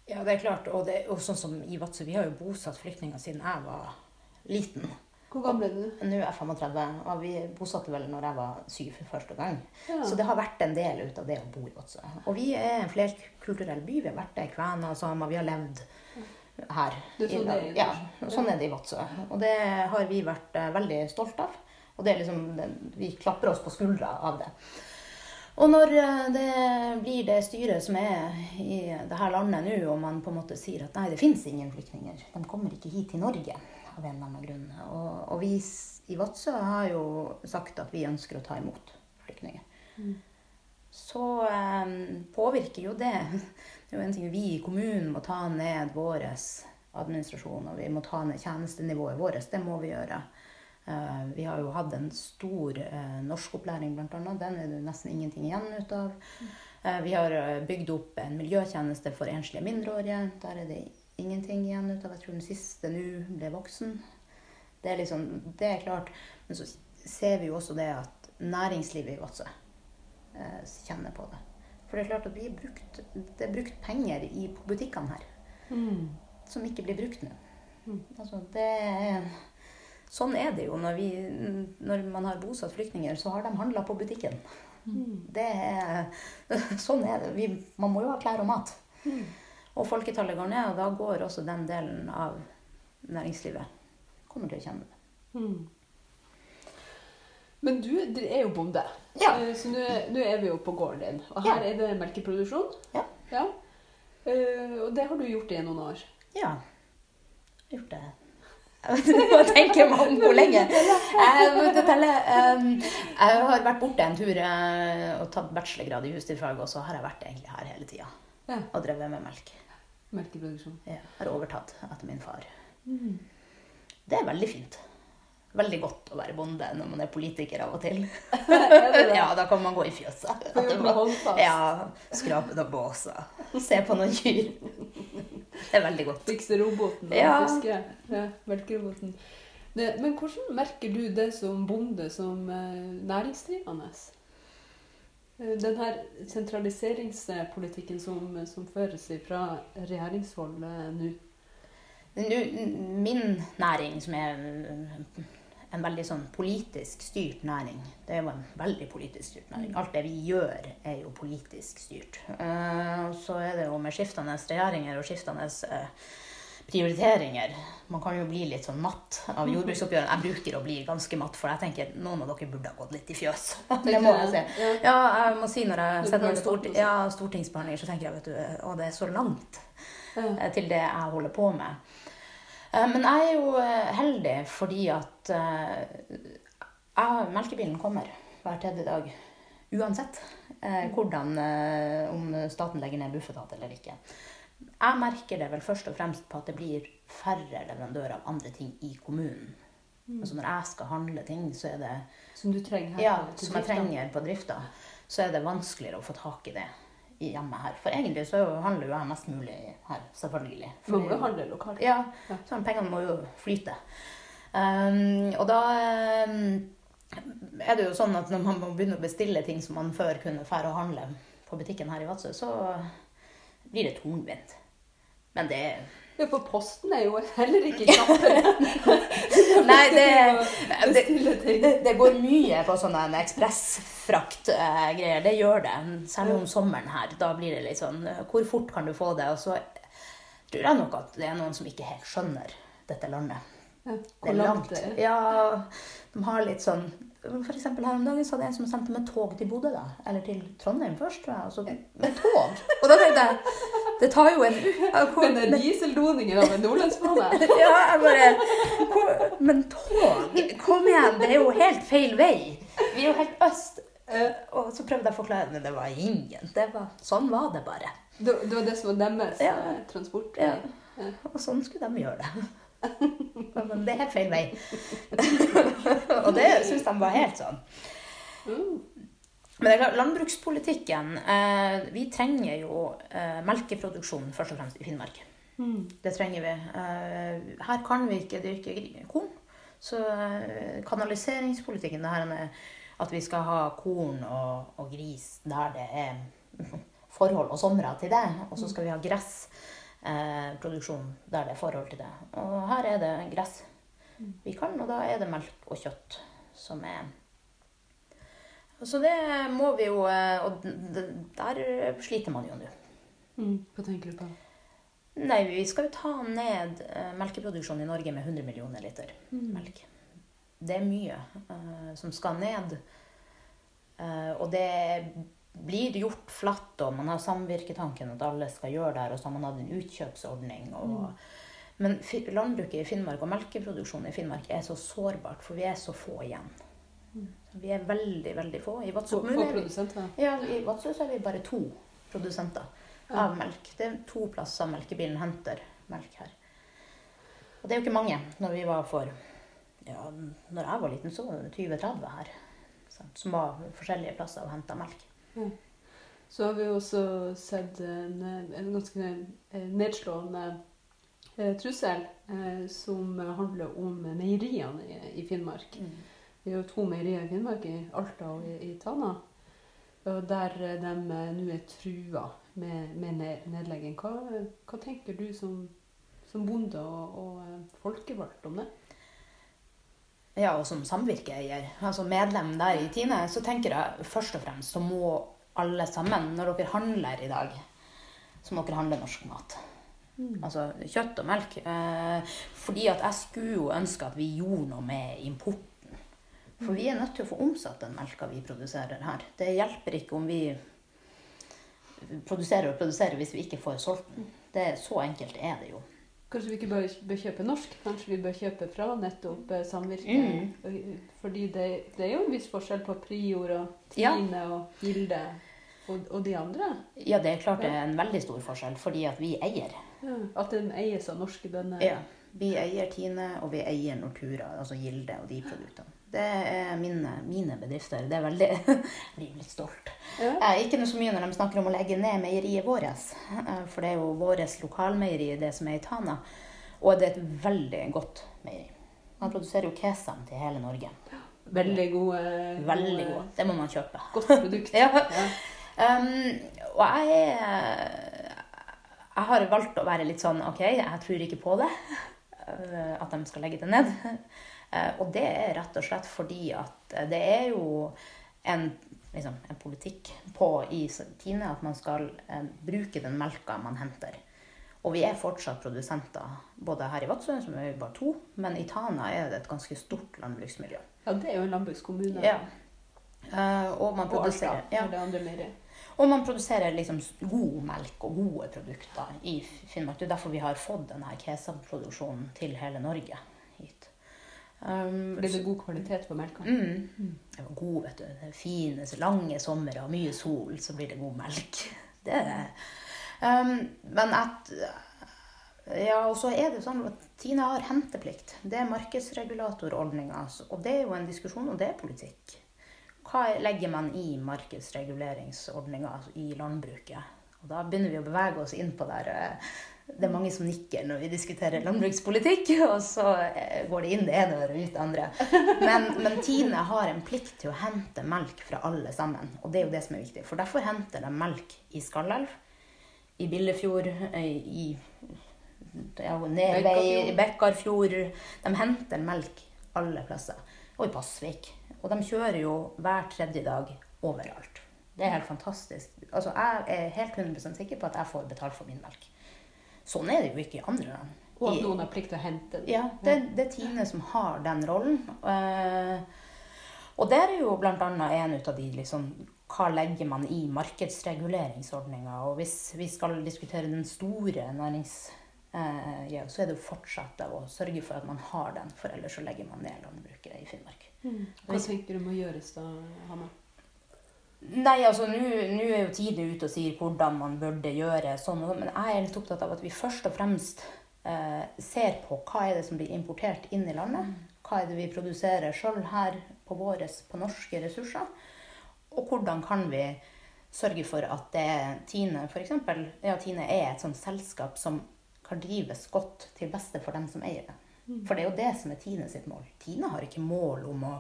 Ja, det er klart. Og, det, og sånn som i Vadsø, vi har jo bosatt flyktninger siden jeg var liten. Hvor gammel er du? Nå er jeg 35, og vi bosatte vel når jeg var syv første gang. Ja. Så det har vært en del ut av det å bo i Vadsø. Og vi er en flerkulturell by. Vi har vært der, kvener, samer. Vi har levd her. Er sånn er ja, sånn er det i Vadsø. Og det har vi vært eh, veldig stolt av. Og det liksom, vi klapper oss på skuldra av det. Og når eh, det blir det styret som er i det her landet nå, og man på en måte sier at nei, det fins ingen flyktninger, de kommer ikke hit til Norge av en eller annen grunn. Og, og vi i Vadsø har jo sagt at vi ønsker å ta imot flyktninger. Så eh, påvirker jo det. Det er jo en ting vi i kommunen må ta ned vår administrasjon, og vi må ta ned tjenestenivået vårt. Det må vi gjøre. Eh, vi har jo hatt en stor eh, norskopplæring, annet. Den er det nesten ingenting igjen ut av. Eh, vi har bygd opp en miljøtjeneste for enslige mindreårige. Der er det ingenting igjen ut av. Jeg tror den siste nå ble voksen. Det er liksom, det er klart. Men så ser vi jo også det at næringslivet i Vadsø eh, kjenner på det. For det er klart at vi brukt, det er brukt penger i, på butikkene her Mm. som ikke blir brukt nå. Mm. Altså, det er, sånn er det jo. Når, vi, når man har bosatt flyktninger, så har de handla på butikken. Mm. Det er, sånn er det. Vi, man må jo ha klær og mat. Mm. Og folketallet går ned, og da går også den delen av næringslivet kommer til å kjenne det. Mm. Men du er jo bonde, Ja. Eh, så nå er vi jo på gården din. Og her Ja. er det melkeproduksjon. Ja. Ja. Uh, og det har du gjort i noen år. Ja. Jeg har gjort det. Jeg må tenke meg man hvor lenge. Jeg, um, jeg har vært borte en tur eh, og tatt bachelorgrad i husdyrfag, og så har jeg vært egentlig her hele tida Ja. og drevet med melk. Melkeproduksjon. Jeg har overtatt etter min far. Det er veldig fint. Veldig godt å være bonde når man er politiker av og til. Ja, da kan man gå i fjøset. Ja, skrape noen båser. Se på noen kyr. Det er veldig godt. Fikse roboten og Ja. fiske. Ja, melkeroboten. Men hvordan merker du det som bonde, som eh, næringsdrivende? Eh, Den her sentraliseringspolitikken som, som føres fra regjeringshold nå. Min næring, som er en, veldig sånn politisk styrt næring Det er jo en veldig politisk styrt næring. Alt det vi gjør, er jo politisk styrt. Eh, så er det jo med skiftende regjeringer og skiftende eh, prioriteringer. Man kan jo bli litt sånn matt av jordbruksoppgjørene. Jeg bruker å bli ganske matt, for jeg tenker noen av dere burde ha gått litt i fjøs. Det må jeg si. Ja. Jeg må si når jeg setter noen stort, ja, stortingsbehandlinger, så tenker jeg vet du, å, det er så langt eh, til det jeg holder på med. Eh, Men jeg er jo eh, heldig fordi at jeg, melkebilen kommer hver tredje dag. Uansett eh, hvordan, om staten legger ned Bufetat eller ikke. Jeg merker det vel først og fremst på at det blir færre leverandører av andre ting i kommunen. Altså når jeg skal handle ting, så er det Som du trenger her? ja, som jeg trenger på drifta, så er det vanskeligere å få tak i det hjemme her. For egentlig så handler jo jeg mest mulig her, selvfølgelig. For Man må jo handle lokalt. Ja, Ja. så pengene må jo flyte. Um, og da um, er det jo sånn at når man må begynne å bestille ting som man før kunne fære og handle på butikken her i Vadsø, så blir det tungvint. Men det Ja, for posten er jo heller ikke kjapp. Nei, det, det, det går mye på sånne ekspressfrakt-greier. Det gjør det. Særlig om sommeren her. Da blir det litt sånn Hvor fort kan du få det? Og så tror jeg nok at det er noen som ikke helt skjønner dette landet. Ja, hvor langt. det er. Ja, de har litt sånn For eksempel her om dagen så hadde jeg en som sendte med tog til Bodø, da. Eller til Trondheim først, tror jeg. Altså med tog. Og da tenkte jeg Det tar jo en u- Men det er dieseldoningen av en nordlandsbane. Ja, jeg bare Men tog? Kom igjen, det er jo helt feil vei. Vi er jo helt øst. Eh, Og så prøvde jeg å forklare, men det var ingen. Det var, sånn var det bare. Det det var det som var deres Ja. transport? transport. Ja. Og sånn skulle de gjøre det. Det er helt feil vei. Og det syns de var helt sånn. Men landbrukspolitikken eh, Vi trenger jo eh, melkeproduksjon først og fremst i Finnmark. Mm. Det trenger vi. Eh, her kan vi ikke dyrke korn. Så eh, kanaliseringspolitikken, det her med at vi skal ha korn og, og gris der det er forhold og somre til det, og så skal vi ha gressproduksjon eh, produksjon der det er forhold til det. Og her er det gress vi kan, og da er det melk og kjøtt som er Så det må vi jo eh, Og der sliter man jo nå. Mm. Hva tenker du på? Nei, vi skal jo ta ned eh, melkeproduksjonen i Norge med 100 millioner liter melk. Det er mye uh, som skal ned. Uh, og det blir gjort flatt, og man har samvirketanken at alle skal gjøre det her, og så har man hatt en utkjøpsordning. Og, Men landbruket i Finnmark og melkeproduksjonen i Finnmark er så sårbart, for vi er så få igjen. Vi er veldig, veldig få. I Vadsø ja, I Vadsø så er vi bare to produsenter av melk. Det er to plasser melkebilen henter melk her. Og det er jo ikke mange. Når vi var for ja, når jeg var liten, så var det 20-30 her. sant, Som var forskjellige plasser og henta melk. Så har vi også sett en, en ganske eh, nedslående eh, trussel eh, som handler om meieriene i, i Finnmark. Vi har to meierier i Finnmark, i Alta og i, i Tana. Og der de nå er trua med, med nedlegging. Hva, hva tenker du som, som bonde og, og folkevalgt om det? Ja, og som samvirkeeier, altså medlem der i Tine, så tenker jeg først og fremst så må alle sammen, når dere handler i dag, så må dere handle norsk mat. Altså kjøtt og melk. Eh, fordi at jeg skulle jo ønske at vi gjorde noe med importen. For vi er nødt til å få omsatt den melka vi produserer her. Det hjelper ikke om vi produserer og produserer hvis vi ikke får solgt den. Det, så enkelt er det jo. Kanskje vi ikke bør, bør kjøpe norsk? Kanskje vi bør kjøpe fra nettopp eh, samvirke? Mm. Fordi det, det er jo en viss forskjell på Prior og Ja. Og Gilde og, og de andre. Ja, det er klart det er en veldig stor forskjell, fordi at vi eier. Ja. At de eies av norske bønder. Ja. Vi eier Tine, og vi eier Nortura, altså Gilde og de produktene. Det er mine, mine bedrifter. Det er veldig Jeg blir litt stolt. Ja. Eh, ikke så mye når de snakker om å legge ned meieriet vårt, eh, for det er jo vårt lokalmeieri, det som er i Tana. Og det er et veldig godt meieri. Man produserer jo kesam til hele Norge. Veldig gode. Veldig gode- god. Det må man kjøpe. Godt produkt. Ja. Ja. Um, og jeg er Jeg har valgt å være litt sånn OK, jeg tror ikke på det. Uh, At de skal legge det ned. Uh, og det er rett og slett fordi at det er jo en, liksom, en politikk på i Tine at man skal uh, bruke den melka man henter. Og vi er fortsatt produsenter, både her i Vadsø, som er bare to, men i Tana er det et ganske stort landbruksmiljø. ja, det er jo en landbrukskommune. Ja. Og man Og Alta, produserer ja. det andre meieriet. Og man produserer liksom god melk og gode produkter i Finnmark. Det er derfor vi har fått denne kesam-produksjonen til hele Norge hit. Um, Fordi det god kvalitet på melka. mm, det var god, vet du. Fine, lange somre og mye sol, så blir det god melk. Det er, Um, men at Ja, og så er det sånn at Tine har henteplikt. Det er markedsregulatorordninga. Og det er jo en diskusjon, og det er politikk. Hva legger man i markedsreguleringsordninga i landbruket? Og da begynner vi å bevege oss inn på der eh, det er mange som nikker når vi diskuterer landbrukspolitikk, og så eh, går det inn det ene og ut det andre. Men, men, Tine har en plikt til å hente melk fra alle sammen, og det er jo det som er viktig. For derfor henter de melk i Skallelv, i Billefjord, eh, i ja, Nedvei, i Bekkarfjord. De henter melk alle plasser. Og i Pasvik. Og de kjører jo hver tredje dag overalt. Det er helt fantastisk. Altså, jeg er helt 100 sikker på at jeg får betalt for min melk. Sånn er det jo ikke i andre land. Og at noen har plikt til å hente den. Ja, det, det, er Tine som har den rollen. Eh, og der er jo bl.a. en ut av de liksom, Hva legger man i markedsreguleringsordninga? Og hvis vi skal diskutere den store nærings... Eh, så er det jo fortsatt å sørge for at man har den, for ellers så legger man ned landbruket i Finnmark. Mm. Hva tenker du må gjøres da, Hanna? Nei, altså nå er jo tiden ute og sier hvordan man burde gjøre sånn. Men jeg er litt opptatt av at vi først og fremst eh, ser på hva er det som blir importert inn i landet. Hva er det vi produserer sjøl her på våre, på norske ressurser. Og hvordan kan vi sørge for at det Tine f.eks. Ja, Tine er et sånt selskap som kan drives godt til beste for dem som eier det. For det er jo det som er Tine sitt mål. Tine har ikke mål om å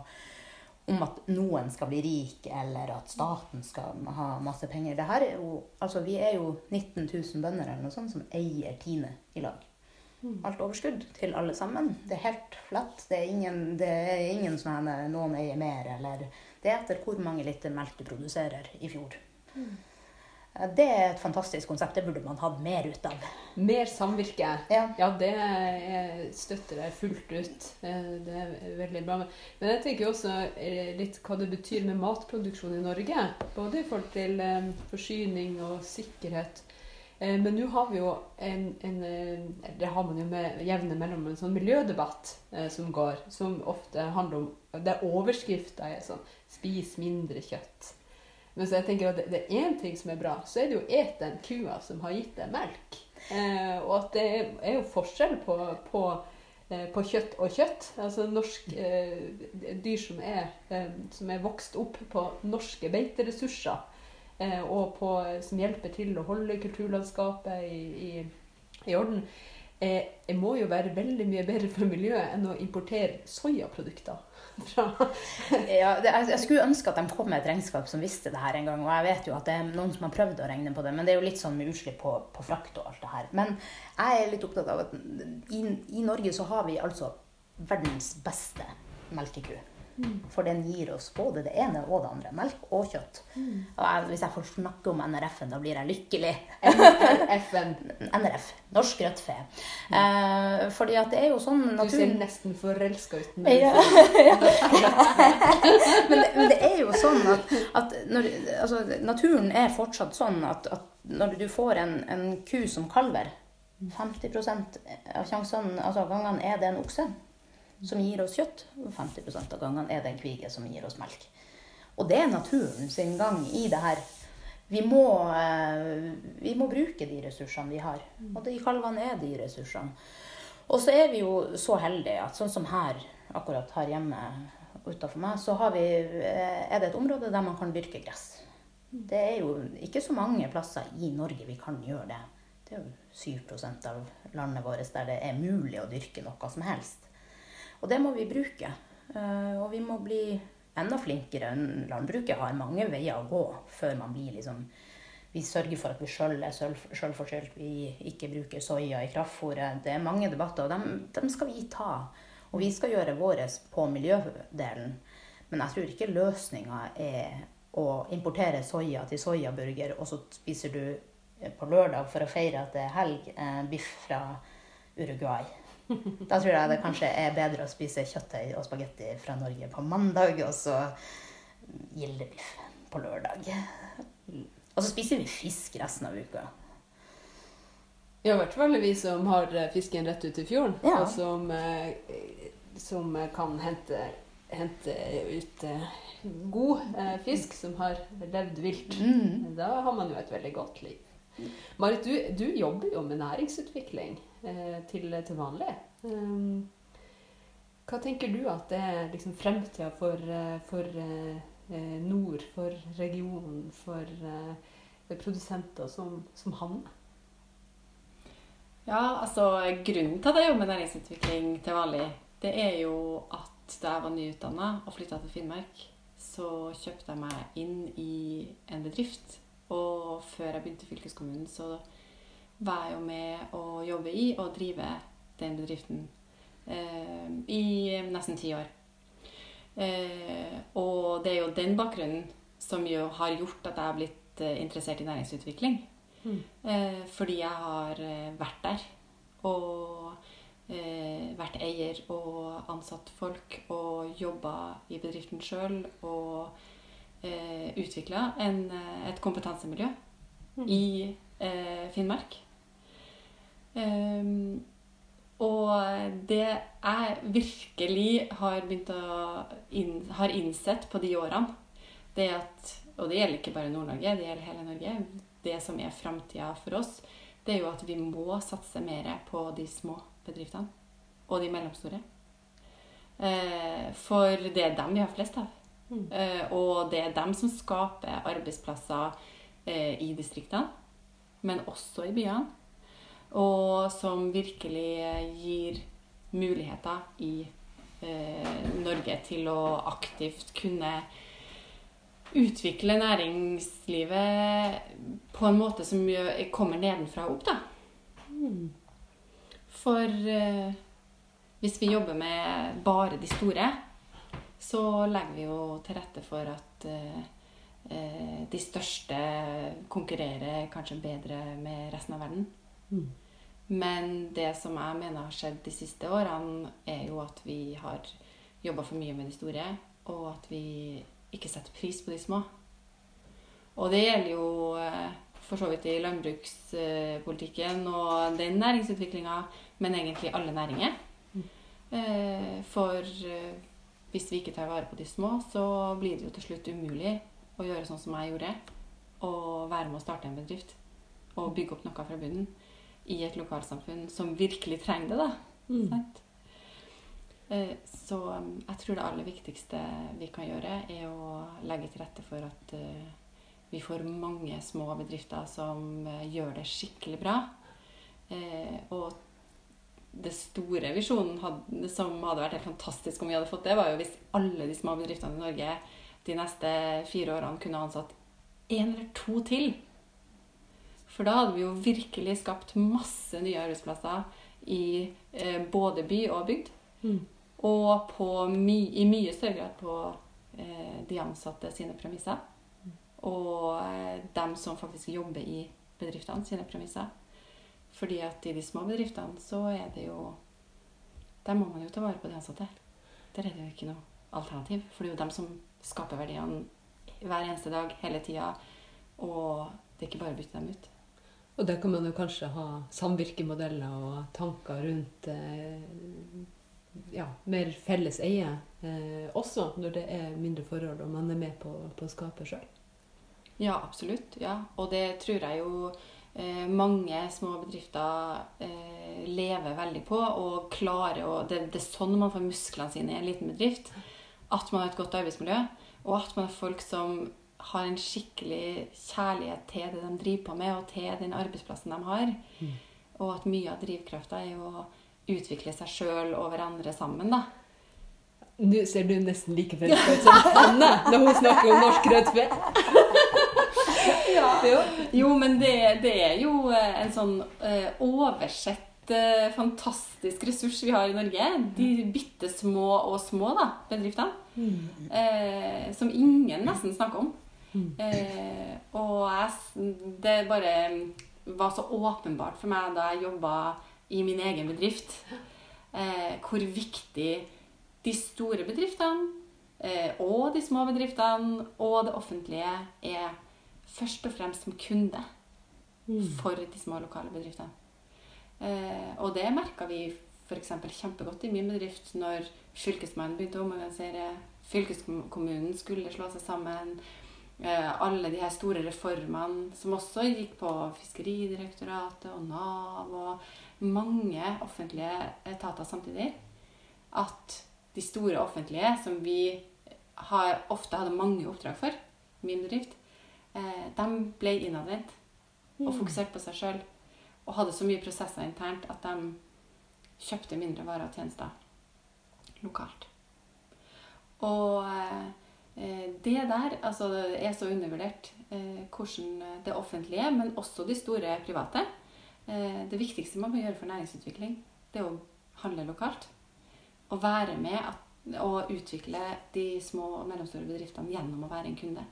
om at noen skal bli rik, eller at staten skal ha masse penger. Er jo, altså vi er jo 19 000 bønder eller noe sånt som eier Tine i lag. Alt overskudd til alle sammen. Det er helt flatt. Det er ingen, det er ingen sånn noen eier mer, eller Det er etter hvor mange liter melk du produserer i fjor. Mm. Det er et fantastisk konsept. Det burde man hatt mer ut av. Mer samvirke. Ja, ja det støtter jeg fullt ut. Eh, det er veldig bra. Men jeg tenker også eh, litt hva det betyr med matproduksjon i Norge. Både i forhold til eh, forsyning og sikkerhet. Men nå har vi jo en, en, Det har man jo med jevne mellom en sånn miljødebatt som går, som ofte handler om det overskrifta er sånn 'Spis mindre kjøtt'. Men så jeg tenker at det, er én ting som er bra, så er det jo et den kua som har gitt deg melk. Eh, og at det er, jo forskjell på, på, eh, på, kjøtt og kjøtt. Altså norsk eh, dyr som er, eh, som er, vokst opp på norske beiteressurser. Eh, og på, som hjelper til å holde kulturlandskapet i, i, i orden. Eh, det må jo være veldig mye bedre for miljøet enn å importere soyaprodukter ja, det, jeg, jeg, skulle ønske at de kom med et regnskap som visste det her en gang. Og jeg vet jo at det er noen som har prøvd å regne på det, men det er jo litt sånn med utslipp på, på frakt og alt det her. Men jeg er litt opptatt av at i, i Norge så har vi altså verdens beste melkeku. For den gir oss både det ene og det andre. Melk og kjøtt. Og jeg, hvis jeg får snakke om NRF-en, da blir jeg lykkelig. NRF-en. NRF. Norsk rødt fe. Mm. Eh, fordi at det er jo sånn naturen... Du ser nesten forelska ut. Ja. men, men, det er jo sånn at, at når, altså, naturen er fortsatt sånn at, at når du får en, en ku som kalver 50% av sjansene, altså gangene er det en okse som gir oss kjøtt. Og 50% av gangene er det en kvige som gir oss melk. Og det er naturen sin gang i det her. Vi må, eh, vi må bruke de ressursene vi har. Og de kalvene er de ressursene. Og så er vi jo så heldige at sånn som her, akkurat her hjemme utafor meg, så vi, eh, er det et område der man kan dyrke gress. Det er jo ikke så mange plasser i Norge vi kan gjøre det. Det er jo 7 av landet vårt der det er mulig å dyrke noe som helst. Og det må vi bruke. Eh, og vi må bli enda flinkere. Landbruket har mange veier å gå før man blir liksom Vi sørger for at vi sjøl er sjølforskyldt. Vi ikke bruker soya i kraftfôret. Det er mange debatter, og dem, dem skal vi ta. Og vi skal gjøre vårt på miljødelen. Men jeg tror ikke løsninga er å importere soya til soyaburger, og så spiser du på lørdag for å feire at det er helg, eh, biff fra Uruguay. Da tror jeg det kanskje er bedre å spise kjøttdeig og spagetti fra Norge på mandag, og så gildebiff på lørdag. Og så spiser vi fisk resten av uka. Ja, i hvert fall vi som har fisken rett ut i fjorden, ja. og som, eh, som kan hente, hente ut eh, god eh, fisk som har levd vilt. Mm. Da har man jo et veldig godt liv. Marit, du, du jobber jo med næringsutvikling eh, til, til vanlig. Um, hva tenker du at det er liksom fremtida for, eh, for eh, eh, nord, for regionen, for eh, produsenter som, som Hanne? Ja, altså Grunnen til at jeg jobber med næringsutvikling til vanlig, det er jo at da jeg var nyutdanna og flytta til Finnmark, så kjøpte jeg meg inn i en bedrift. Og før jeg begynte i fylkeskommunen, så var jeg jo med å jobbe i og drive den bedriften eh, i nesten ti år. Eh, og det er jo den bakgrunnen som jo har gjort at jeg har blitt eh, interessert i næringsutvikling. Mm. Eh, fordi jeg har eh, vært der og eh, vært eier og ansatt folk og jobba i bedriften sjøl og eh, utvikla et kompetansemiljø Mm. i eh, Finnmark. Um, og det jeg virkelig har begynt å inn, har innsett på de årene, det at Og det gjelder ikke bare Nord-Norge, det gjelder hele Norge. Det som er framtida for oss, det er jo at vi må satse mer på de små bedriftene. Og de mellomstore. Eh, for det er dem vi har flest av. Mm. Eh, og det er dem som skaper arbeidsplasser eh, i distriktene, men også i byene. Og som virkelig gir muligheter i eh, Norge til å aktivt kunne utvikle næringslivet på en måte som kommer nedenfra og opp, da. Mm. For eh, hvis vi jobber med bare de store, så legger vi jo til rette for at eh, eh, de største konkurrerer kanskje bedre med resten av verden. Mm. Men det som jeg mener har skjedd de siste årene, er jo at vi har jobba for mye med de store, og at vi ikke setter pris på de små. Og det gjelder jo eh, for så vidt i landbrukspolitikken og den næringsutviklinga, men egentlig alle næringer. Mm. For hvis vi ikke tar vare på de små, så blir det jo til slutt umulig å gjøre sånn som jeg gjorde, og være med å starte en bedrift. Og bygge opp noe fra bunnen i et lokalsamfunn som virkelig trenger det. da. Mm. Sant? Eh, Så um, jeg tror det aller viktigste vi kan gjøre, er å legge til rette for at eh, vi får mange små bedrifter som eh, gjør det skikkelig bra. Og det store visjonen hadde, som hadde vært helt fantastisk om vi hadde fått det, var jo hvis alle de små bedriftene i Norge de neste fire årene kunne ansatt én eller to til. For da hadde vi jo virkelig skapt masse nye arbeidsplasser i eh, både by og bygd. Mm. Og på my i mye større grad på eh, de ansatte sine premisser. Og eh, dem som faktisk jobber i bedriftene sine premisser. Fordi at i de små bedriftene så er det jo Der må man jo ta vare på de ansatte. Der er det jo ikke noe alternativ. For det er jo dem som skaper verdiene hver eneste dag, hele tida. Og det er ikke bare å bytte dem ut. Og der kan man jo kanskje ha samvirkemodeller og tanker rundt eh, ja, mer felles eie eh, også, når det er mindre forhold og man er med på, på å skape sjøl. Ja, absolutt. Ja. Og det tror jeg jo mange små bedrifter eh, lever veldig på og klarer å det, det er sånn man får musklene sine i en liten bedrift. At man har et godt arbeidsmiljø, og at man har folk som har en skikkelig kjærlighet til det de driver på med, og til den arbeidsplassen de har. Mm. Og at mye av drivkrafta er å utvikle seg sjøl og hverandre sammen, da. Nå ser du nesten like forelska ut som Anne når hun snakker om norsk rødtve. Jo. Jo, men det, det er jo eh, en sånn eh, oversett eh, fantastisk ressurs vi har i Norge. De bitte små og små da, bedriftene. Mm. Eh, som ingen nesten snakker om. Mm. Eh, og jeg, det bare var så åpenbart for meg da jeg jobba i min egen bedrift, eh, hvor viktig de store bedriftene og de små bedriftene og det offentlige er først og fremst som kunde Mm. for de små lokale bedriftene. Eh, og det merka vi f.eks. kjempegodt i min bedrift når Fylkesmannen begynte å omorganisere, fylkeskommunen skulle slå seg sammen, eh, alle de her store reformene som også gikk på Fiskeridirektoratet og Nav og mange offentlige etater samtidig, at de store offentlige, som vi har, ofte hadde mange oppdrag for, min bedrift, eh, de ble innadvendt og fokuserte på seg sjøl. Og hadde så mye prosesser internt at de kjøpte mindre varer og tjenester lokalt. Og eh, det der altså, det er så undervurdert eh, hvordan det offentlige, men også de store private eh, Det viktigste man må gjøre for næringsutvikling, det er å handle lokalt. Og være med at, og utvikle de små og mellomstore bedriftene gjennom å være en kunde.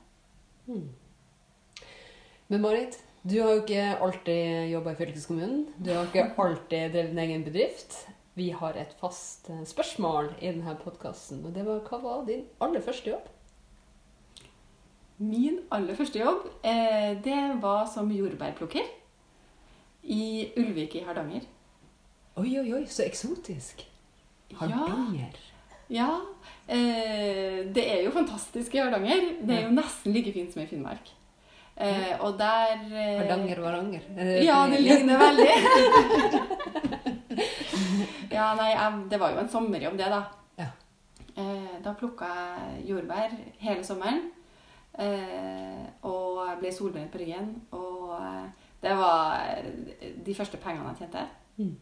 Men Marit, du har jo ikke alltid jobba i fylkeskommunen. Du har ikke alltid drevet en egen bedrift. Vi har et fast eh, spørsmål i denne podkasten, og det var hva var din aller første jobb? Min aller første jobb, eh, det var som jordbærplukker i Ulvik i Hardanger. Oi, oi, oi, så eksotisk. Hardanger. Ja, ja. det er jo fantastisk i Hardanger. Det er jo nesten like fint som i Finnmark. Eh, og der eh, Hardanger-Varanger. Er Ja, det ligner veldig. ja, nei, jeg, det var jo en sommerjobb, det, da. Ja. Eh, da plukka jeg jordbær hele sommeren. Eh, og jeg ble solbrent på ryggen. Og eh, det var de første pengene jeg tjente. Mm.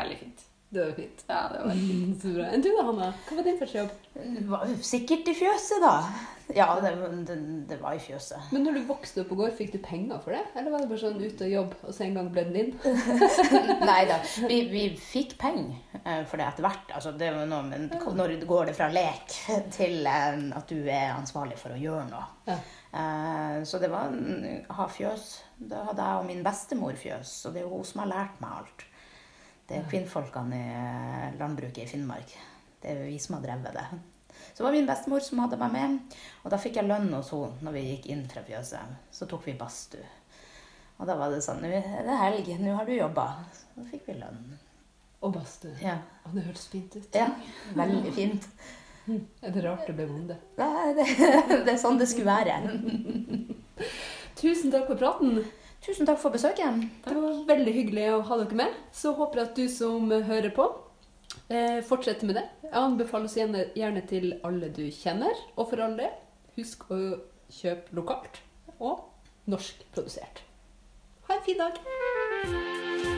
Veldig fint. Det var fint. Ja, det var fint. Så bra. Enn du da, Hanna? Hva var din første jobb? Det var jo Sikkert i fjøset, da. Ja, det, det, det var i fjøset. Men når du vokste opp og går, fikk du penger for det? Eller var det bare sånn ut og jobb, og så en gang ble den din? Nei da. Vi, vi fikk penger eh, for det etter hvert. Altså, det var noe, men når går det fra lek til eh, at du er ansvarlig for å gjøre noe. Ja. Eh, Så det var å ha fjøs. Da hadde jeg og min bestemor fjøs, og det er jo hun som har lært meg alt. Det er kvinnfolkene i eh, landbruket i Finnmark. Det er vi som har drevet det. Så det var min bestemor som hadde meg med, og da fikk jeg lønn hos henne når vi gikk inn fra fjøset. Så tok vi badstue. Og da var det sånn Nå er det helg, nå har du jobba. Så da fikk vi lønn. Og badstue. Ja. Og det hørtes fint ut. ja. Veldig fint. Er det rart det ble bonde? Nei, Det, det er sånn det skulle være. Tusen takk for praten. Tusen takk for besøket. Det var veldig hyggelig å ha dere med. Så håper jeg at du som hører på, eh, fortsetter med det. Jeg anbefaler oss gjerne, til alle du kjenner. Og for all del, husk å kjøpe lokalt og norskprodusert. Ha en fin dag.